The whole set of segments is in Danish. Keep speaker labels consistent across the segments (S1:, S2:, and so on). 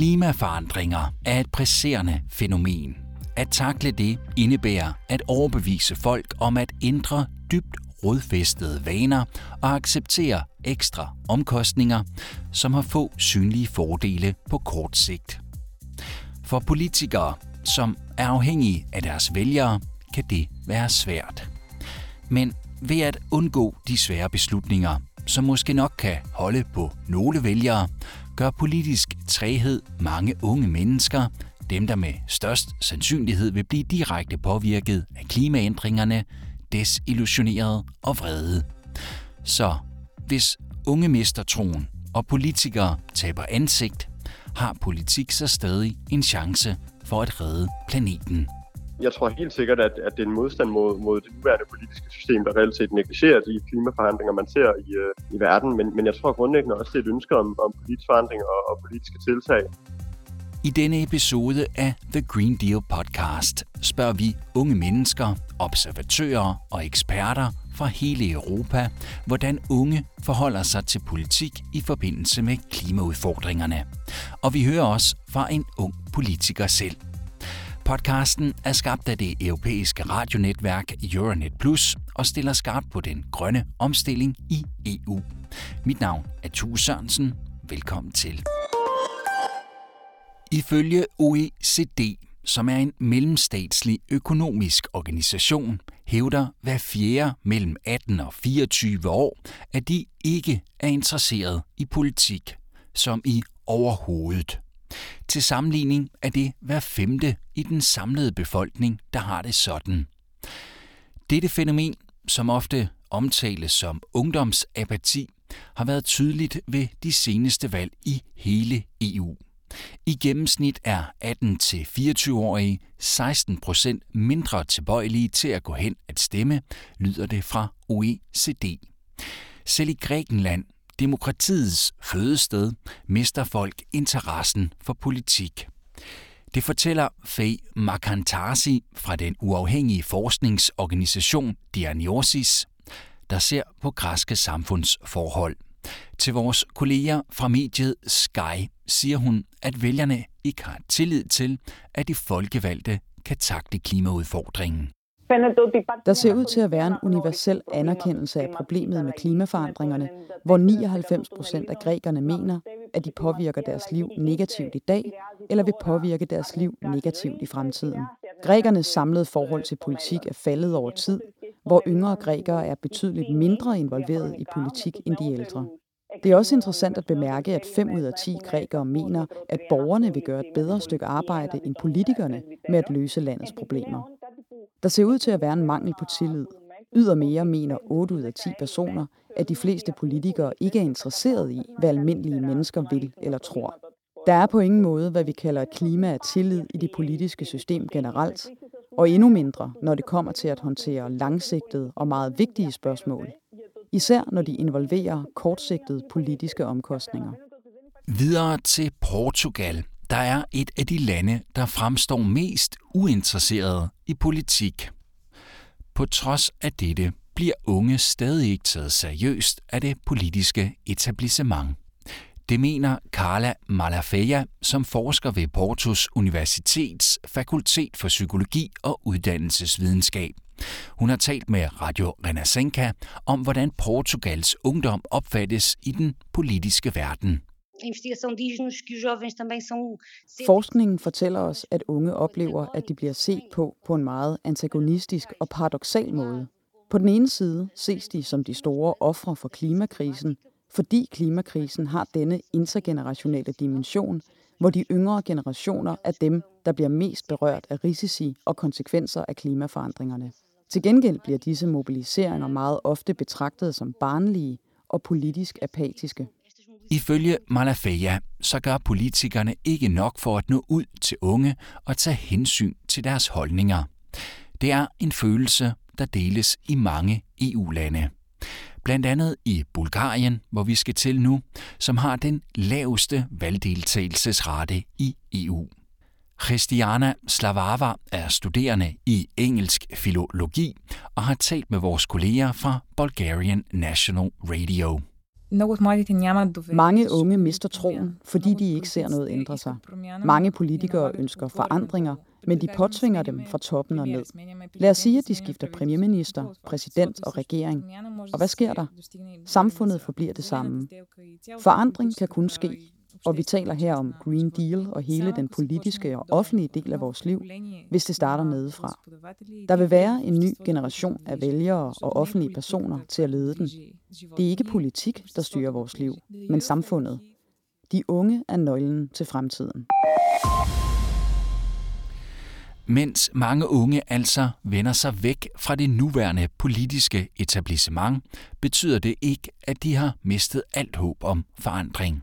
S1: Klimaforandringer er et presserende fænomen. At takle det indebærer at overbevise folk om at ændre dybt rodfæstede vaner og acceptere ekstra omkostninger, som har få synlige fordele på kort sigt. For politikere, som er afhængige af deres vælgere, kan det være svært. Men ved at undgå de svære beslutninger, som måske nok kan holde på nogle vælgere, gør politisk træhed mange unge mennesker, dem der med størst sandsynlighed vil blive direkte påvirket af klimaændringerne, desillusioneret og vrede. Så hvis unge mister troen, og politikere taber ansigt, har politik så stadig en chance for at redde planeten.
S2: Jeg tror helt sikkert, at, at det er en modstand mod, mod det nuværende politiske system, der reelt set negligerer de klimaforhandlinger, man ser i, øh, i verden. Men, men jeg tror grundlæggende også, det er et ønske om, om politisk forandring og, og politiske tiltag.
S1: I denne episode af The Green Deal podcast spørger vi unge mennesker, observatører og eksperter fra hele Europa, hvordan unge forholder sig til politik i forbindelse med klimaudfordringerne. Og vi hører også fra en ung politiker selv. Podcasten er skabt af det europæiske radionetværk Euronet Plus og stiller skarpt på den grønne omstilling i EU. Mit navn er Tue Sørensen. Velkommen til. Ifølge OECD, som er en mellemstatslig økonomisk organisation, hævder hver fjerde mellem 18 og 24 år, at de ikke er interesseret i politik, som i overhovedet. Til sammenligning er det hver femte i den samlede befolkning, der har det sådan. Dette fænomen, som ofte omtales som ungdomsapati, har været tydeligt ved de seneste valg i hele EU. I gennemsnit er 18-24-årige 16 procent mindre tilbøjelige til at gå hen at stemme, lyder det fra OECD. Selv i Grækenland, demokratiets fødested, mister folk interessen for politik. Det fortæller Faye Makantasi fra den uafhængige forskningsorganisation Diagnosis, der ser på græske samfundsforhold. Til vores kolleger fra mediet Sky siger hun, at vælgerne ikke har tillid til, at de folkevalgte kan takle klimaudfordringen.
S3: Der ser ud til at være en universel anerkendelse af problemet med klimaforandringerne, hvor 99 procent af grækerne mener, at de påvirker deres liv negativt i dag, eller vil påvirke deres liv negativt i fremtiden. Grækernes samlede forhold til politik er faldet over tid, hvor yngre grækere er betydeligt mindre involveret i politik end de ældre. Det er også interessant at bemærke, at 5 ud af 10 grækere mener, at borgerne vil gøre et bedre stykke arbejde end politikerne med at løse landets problemer. Der ser ud til at være en mangel på tillid. Ydermere mener 8 ud af 10 personer, at de fleste politikere ikke er interesseret i, hvad almindelige mennesker vil eller tror. Der er på ingen måde, hvad vi kalder et klima af tillid i det politiske system generelt, og endnu mindre, når det kommer til at håndtere langsigtede og meget vigtige spørgsmål, især når de involverer kortsigtede politiske omkostninger.
S1: Videre til Portugal, der er et af de lande, der fremstår mest uinteresseret i politik. På trods af dette bliver unge stadig ikke taget seriøst af det politiske etablissement. Det mener Carla Malafeja, som forsker ved Portos Universitets Fakultet for Psykologi og Uddannelsesvidenskab. Hun har talt med Radio Renascença om, hvordan Portugals ungdom opfattes i den politiske verden.
S3: Forskningen fortæller os, at unge oplever, at de bliver set på på en meget antagonistisk og paradoxal måde. På den ene side ses de som de store ofre for klimakrisen, fordi klimakrisen har denne intergenerationelle dimension, hvor de yngre generationer er dem, der bliver mest berørt af risici og konsekvenser af klimaforandringerne. Til gengæld bliver disse mobiliseringer meget ofte betragtet som barnlige og politisk apatiske.
S1: Ifølge Malafeja, så gør politikerne ikke nok for at nå ud til unge og tage hensyn til deres holdninger. Det er en følelse, der deles i mange EU-lande. Blandt andet i Bulgarien, hvor vi skal til nu, som har den laveste valgdeltagelsesrate i EU. Christiana Slavava er studerende i engelsk filologi og har talt med vores kolleger fra Bulgarian National Radio.
S3: Mange unge mister troen, fordi de ikke ser noget ændre sig. Mange politikere ønsker forandringer, men de påtvinger dem fra toppen og ned. Lad os sige, at de skifter premierminister, præsident og regering. Og hvad sker der? Samfundet forbliver det samme. Forandring kan kun ske, og vi taler her om Green Deal og hele den politiske og offentlige del af vores liv, hvis det starter nedefra. Der vil være en ny generation af vælgere og offentlige personer til at lede den. Det er ikke politik, der styrer vores liv, men samfundet. De unge er nøglen til fremtiden.
S1: Mens mange unge altså vender sig væk fra det nuværende politiske etablissement, betyder det ikke, at de har mistet alt håb om forandring.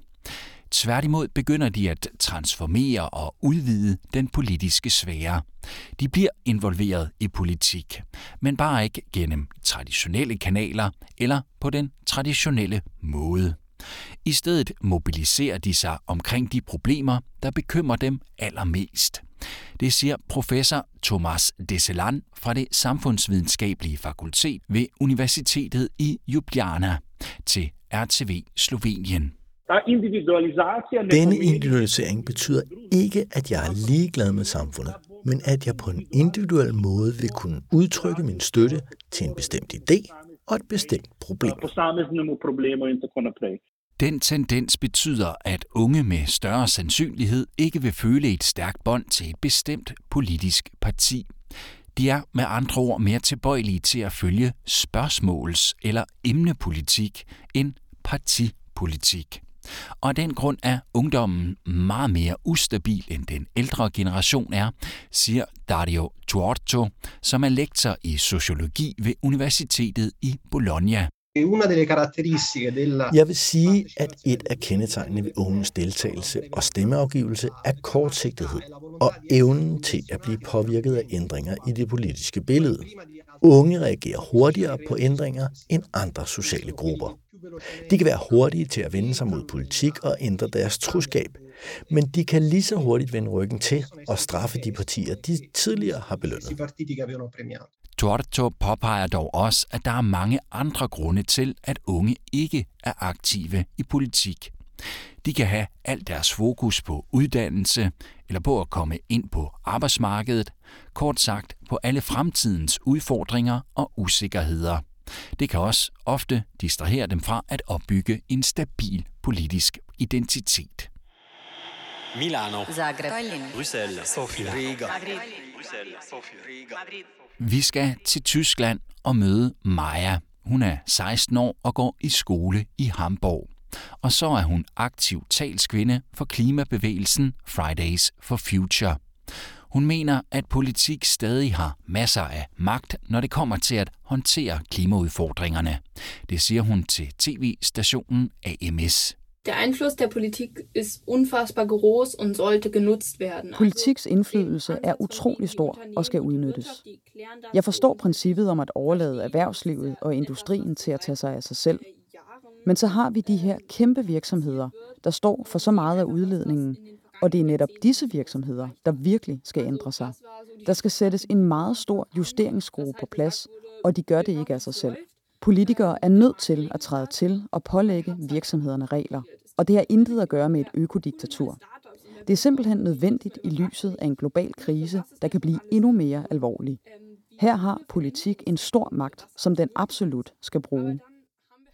S1: Tværtimod begynder de at transformere og udvide den politiske sfære. De bliver involveret i politik, men bare ikke gennem traditionelle kanaler eller på den traditionelle måde. I stedet mobiliserer de sig omkring de problemer, der bekymrer dem allermest. Det siger professor Thomas Deselan fra det samfundsvidenskabelige fakultet ved Universitetet i Ljubljana til RTV Slovenien.
S4: Denne individualisering betyder ikke, at jeg er ligeglad med samfundet, men at jeg på en individuel måde vil kunne udtrykke min støtte til en bestemt idé og et bestemt problem.
S1: Den tendens betyder, at unge med større sandsynlighed ikke vil føle et stærkt bånd til et bestemt politisk parti. De er med andre ord mere tilbøjelige til at følge spørgsmåls- eller emnepolitik end partipolitik. Og af den grund er ungdommen meget mere ustabil end den ældre generation er, siger Dario Tuorto, som er lektor i sociologi ved Universitetet i Bologna.
S4: Jeg vil sige, at et af kendetegnene ved ungens deltagelse og stemmeafgivelse er kortsigtighed og evnen til at blive påvirket af ændringer i det politiske billede. Unge reagerer hurtigere på ændringer end andre sociale grupper. De kan være hurtige til at vende sig mod politik og ændre deres troskab, men de kan lige så hurtigt vende ryggen til og straffe de partier, de tidligere har belønnet.
S1: Torto påpeger dog også, at der er mange andre grunde til, at unge ikke er aktive i politik. De kan have alt deres fokus på uddannelse eller på at komme ind på arbejdsmarkedet, kort sagt på alle fremtidens udfordringer og usikkerheder. Det kan også ofte distrahere dem fra at opbygge en stabil politisk identitet.
S5: Milano, Zagreb, Bruxelles, Sofia, Riga.
S1: Vi skal til Tyskland og møde Maja. Hun er 16 år og går i skole i Hamburg. Og så er hun aktiv talskvinde for klimabevægelsen Fridays for Future. Hun mener, at politik stadig har masser af magt, når det kommer til at håndtere klimaudfordringerne. Det siger hun til tv-stationen AMS.
S6: Der Einfluss der Politik ist unfassbar groß und sollte genutzt werden.
S3: Politiks indflydelse er utrolig stor og skal udnyttes. Jeg forstår princippet om at overlade erhvervslivet og industrien til at tage sig af sig selv. Men så har vi de her kæmpe virksomheder, der står for så meget af udledningen, og det er netop disse virksomheder, der virkelig skal ændre sig. Der skal sættes en meget stor justeringsskrue på plads, og de gør det ikke af sig selv. Politikere er nødt til at træde til og pålægge virksomhederne regler, og det har intet at gøre med et økodiktatur. Det er simpelthen nødvendigt i lyset af en global krise, der kan blive endnu mere alvorlig. Her har politik en stor magt, som den absolut skal bruge.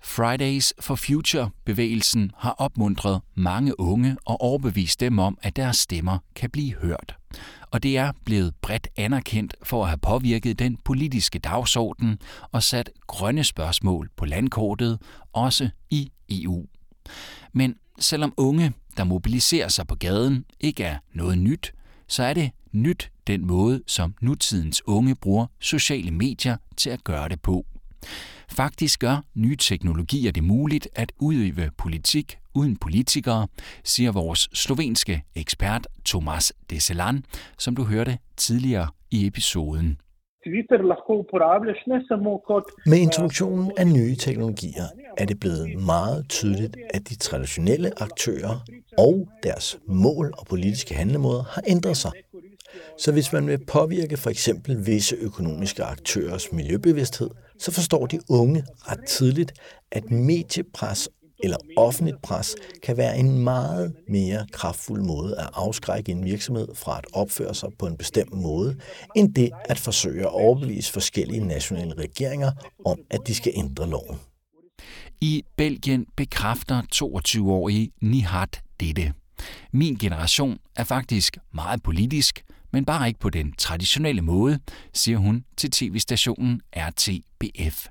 S1: Fridays for Future-bevægelsen har opmuntret mange unge og overbevist dem om, at deres stemmer kan blive hørt. Og det er blevet bredt anerkendt for at have påvirket den politiske dagsorden og sat grønne spørgsmål på landkortet, også i EU. Men selvom unge, der mobiliserer sig på gaden, ikke er noget nyt, så er det nyt den måde, som nutidens unge bruger sociale medier til at gøre det på. Faktisk gør nye teknologier det muligt at udøve politik uden politikere, siger vores slovenske ekspert Tomas Deselan, som du hørte tidligere i episoden.
S4: Med introduktionen af nye teknologier er det blevet meget tydeligt, at de traditionelle aktører og deres mål og politiske handlemåder har ændret sig. Så hvis man vil påvirke for eksempel visse økonomiske aktørers miljøbevidsthed, så forstår de unge ret tidligt, at mediepres eller offentligt pres kan være en meget mere kraftfuld måde at afskrække en virksomhed fra at opføre sig på en bestemt måde, end det at forsøge at overbevise forskellige nationale regeringer om, at de skal ændre loven.
S1: I Belgien bekræfter 22-årige Nihat dette. Min generation er faktisk meget politisk, men bare ikke på den traditionelle måde, siger hun til tv-stationen RTBF.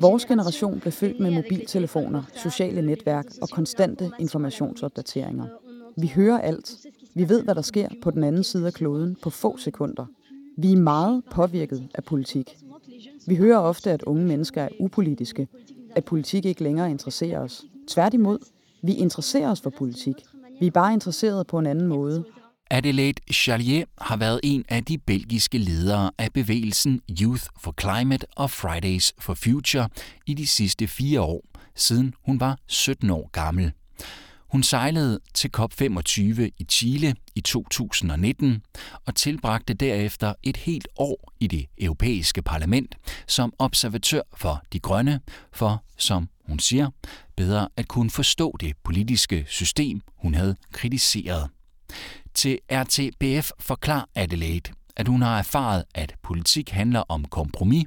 S3: Vores generation blev født med mobiltelefoner, sociale netværk og konstante informationsopdateringer. Vi hører alt. Vi ved, hvad der sker på den anden side af kloden på få sekunder. Vi er meget påvirket af politik. Vi hører ofte, at unge mennesker er upolitiske, at politik ikke længere interesserer os. Tværtimod, vi interesserer os for politik. Vi er bare interesseret på en anden måde.
S1: Adelaide Charlier har været en af de belgiske ledere af bevægelsen Youth for Climate og Fridays for Future i de sidste fire år, siden hun var 17 år gammel. Hun sejlede til COP25 i Chile i 2019 og tilbragte derefter et helt år i det europæiske parlament som observatør for de grønne, for, som hun siger, bedre at kunne forstå det politiske system, hun havde kritiseret. Til RTBF forklarer Adelaide, at hun har erfaret, at politik handler om kompromis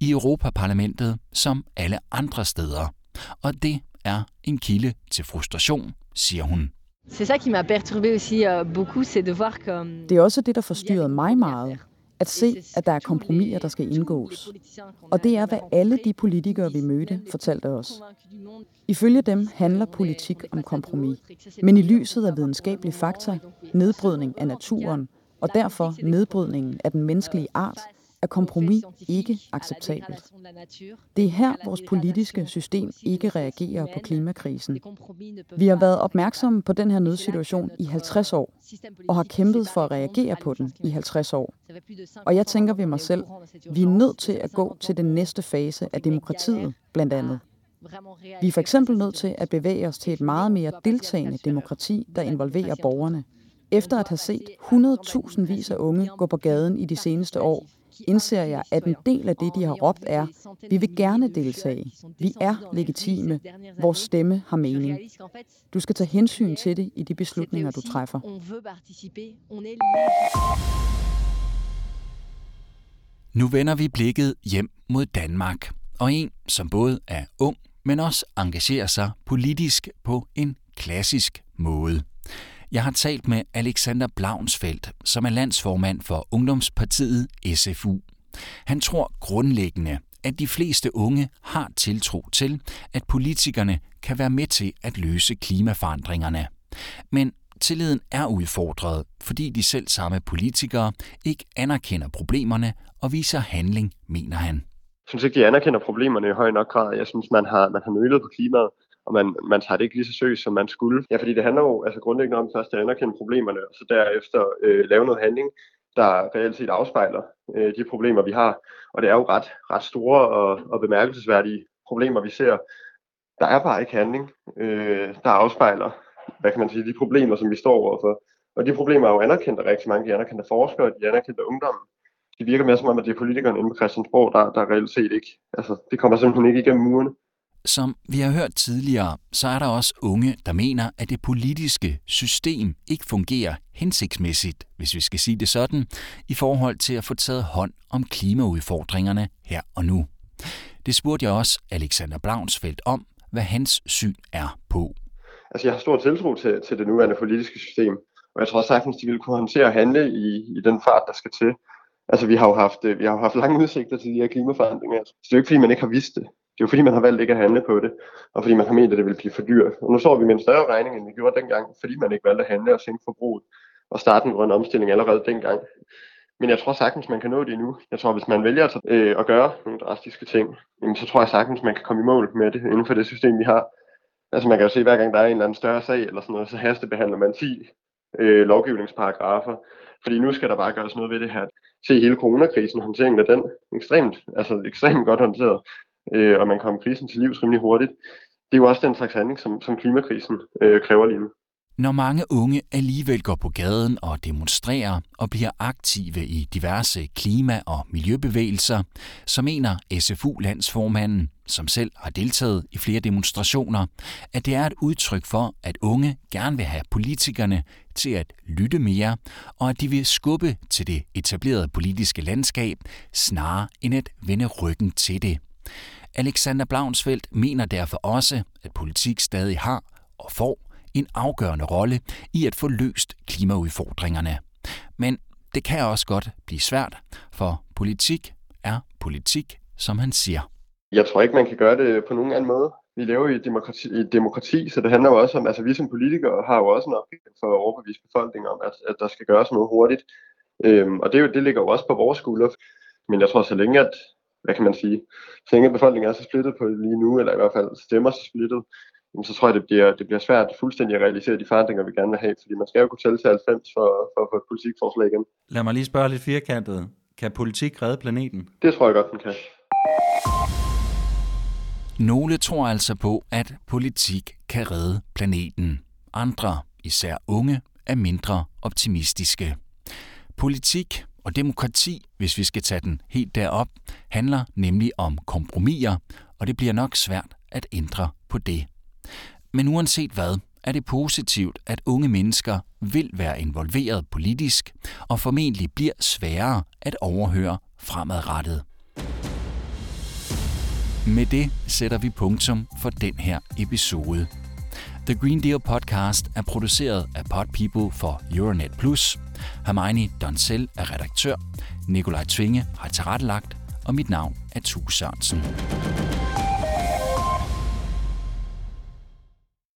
S1: i Europaparlamentet som alle andre steder. Og det er en kilde til frustration, siger hun.
S3: C'est ça qui m'a perturbé aussi beaucoup, c'est de voir que... Det er også det, der forstyrrede mig meget. At se, at der er kompromiser, der skal indgås. Og det er, hvad alle de politikere, vi mødte, fortalte os. Ifølge dem handler politik om kompromis. Men i lyset af videnskabelig fakta, nedbrydning af naturen, og derfor nedbrydningen af den menneskelige art, er kompromis ikke acceptabelt. Det er her, vores politiske system ikke reagerer på klimakrisen. Vi har været opmærksomme på den her nødsituation i 50 år, og har kæmpet for at reagere på den i 50 år. Og jeg tænker ved mig selv, vi er nødt til at gå til den næste fase af demokratiet, blandt andet. Vi er for eksempel nødt til at bevæge os til et meget mere deltagende demokrati, der involverer borgerne. Efter at have set 100.000 vis af unge gå på gaden i de seneste år, indser jeg, at en del af det, de har råbt, er, vi vil gerne deltage. Vi er legitime. Vores stemme har mening. Du skal tage hensyn til det i de beslutninger, du træffer.
S1: Nu vender vi blikket hjem mod Danmark, og en, som både er ung, men også engagerer sig politisk på en klassisk måde. Jeg har talt med Alexander Blaunsfeldt, som er landsformand for Ungdomspartiet SFU. Han tror grundlæggende, at de fleste unge har tiltro til, at politikerne kan være med til at løse klimaforandringerne. Men tilliden er udfordret, fordi de selv samme politikere ikke anerkender problemerne og viser handling, mener han.
S2: Jeg synes ikke, de anerkender problemerne i høj nok grad. Jeg synes, man har, man har nølet på klimaet og man, man tager det ikke lige så seriøst, som man skulle. Ja, fordi det handler jo altså grundlæggende om først at anerkende problemerne, og så derefter øh, lave noget handling, der reelt set afspejler øh, de problemer, vi har. Og det er jo ret, ret store og, og bemærkelsesværdige problemer, vi ser. Der er bare ikke handling, øh, der afspejler, hvad kan man sige, de problemer, som vi står overfor. Og de problemer er jo anerkendt af rigtig mange. De anerkendte forskere, de er anerkendt af ungdommen. Det virker mere som om, at det er politikerne inde på Christiansborg, der, der reelt set ikke, altså det kommer simpelthen ikke igennem murene.
S1: Som vi har hørt tidligere, så er der også unge, der mener, at det politiske system ikke fungerer hensigtsmæssigt, hvis vi skal sige det sådan, i forhold til at få taget hånd om klimaudfordringerne her og nu. Det spurgte jeg også Alexander Blaunsfeldt om, hvad hans syn er på.
S2: Altså, jeg har stor tiltro til, til det nuværende politiske system, og jeg tror sagtens, de vil kunne håndtere at handle i, i den fart, der skal til. Altså, vi har jo haft, øh, vi har jo haft lange udsigter til de her klimaforandringer, så det er jo ikke, fordi man ikke har vidst det. Det er jo fordi, man har valgt ikke at handle på det, og fordi man har ment, at det ville blive for dyrt. Og nu står vi med en større regning, end vi gjorde dengang, fordi man ikke valgte at handle og sænke forbruget og starte en grøn omstilling allerede dengang. Men jeg tror sagtens, man kan nå det endnu. Jeg tror, hvis man vælger at, øh, at gøre nogle drastiske ting, jamen, så tror jeg sagtens, man kan komme i mål med det inden for det system, vi har. Altså man kan jo se, hver gang der er en eller anden større sag eller sådan noget, så hastebehandler man 10 øh, lovgivningsparagrafer. Fordi nu skal der bare gøres noget ved det her. Se hele coronakrisen, håndteringen af den, ekstremt, altså ekstremt godt håndteret øh, og man kom krisen til livs rimelig hurtigt. Det er jo også den slags handling, som, som klimakrisen øh, kræver lige nu.
S1: Når mange unge alligevel går på gaden og demonstrerer og bliver aktive i diverse klima- og miljøbevægelser, så mener SFU-landsformanden, som selv har deltaget i flere demonstrationer, at det er et udtryk for, at unge gerne vil have politikerne til at lytte mere, og at de vil skubbe til det etablerede politiske landskab, snarere end at vende ryggen til det. Alexander Blaunsfeldt mener derfor også, at politik stadig har og får en afgørende rolle i at få løst klimaudfordringerne. Men det kan også godt blive svært, for politik er politik, som han siger.
S2: Jeg tror ikke, man kan gøre det på nogen anden måde. Vi lever i et demokrati, i et demokrati, så det handler jo også om, altså vi som politikere har jo også en opgave for at overbevise befolkningen om, at, at der skal gøres noget hurtigt. Øhm, og det, det ligger jo også på vores skuldre. Men jeg tror, så længe at, hvad kan man sige, så længe befolkningen er så splittet på lige nu, eller i hvert fald stemmer så splittet, så tror jeg, det bliver, det bliver svært fuldstændig at realisere de forandringer, vi gerne vil have, fordi man skal jo kunne tælle til 90 for, for at få et politikforslag igen.
S7: Lad mig lige spørge lidt firkantet. Kan politik redde planeten?
S2: Det tror jeg godt, den kan.
S1: Nogle tror altså på, at politik kan redde planeten. Andre, især unge, er mindre optimistiske. Politik og demokrati, hvis vi skal tage den helt derop, handler nemlig om kompromiser, og det bliver nok svært at ændre på det. Men uanset hvad, er det positivt, at unge mennesker vil være involveret politisk og formentlig bliver sværere at overhøre fremadrettet. Med det sætter vi punktum for den her episode. The Green Deal podcast er produceret af Pod People for Euronet Plus. Hermione Donsel er redaktør. Nikolaj Tvinge har tilrettelagt, og mit navn er Tue Sørensen.